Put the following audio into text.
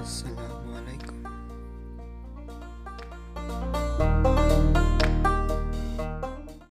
Assalamualaikum.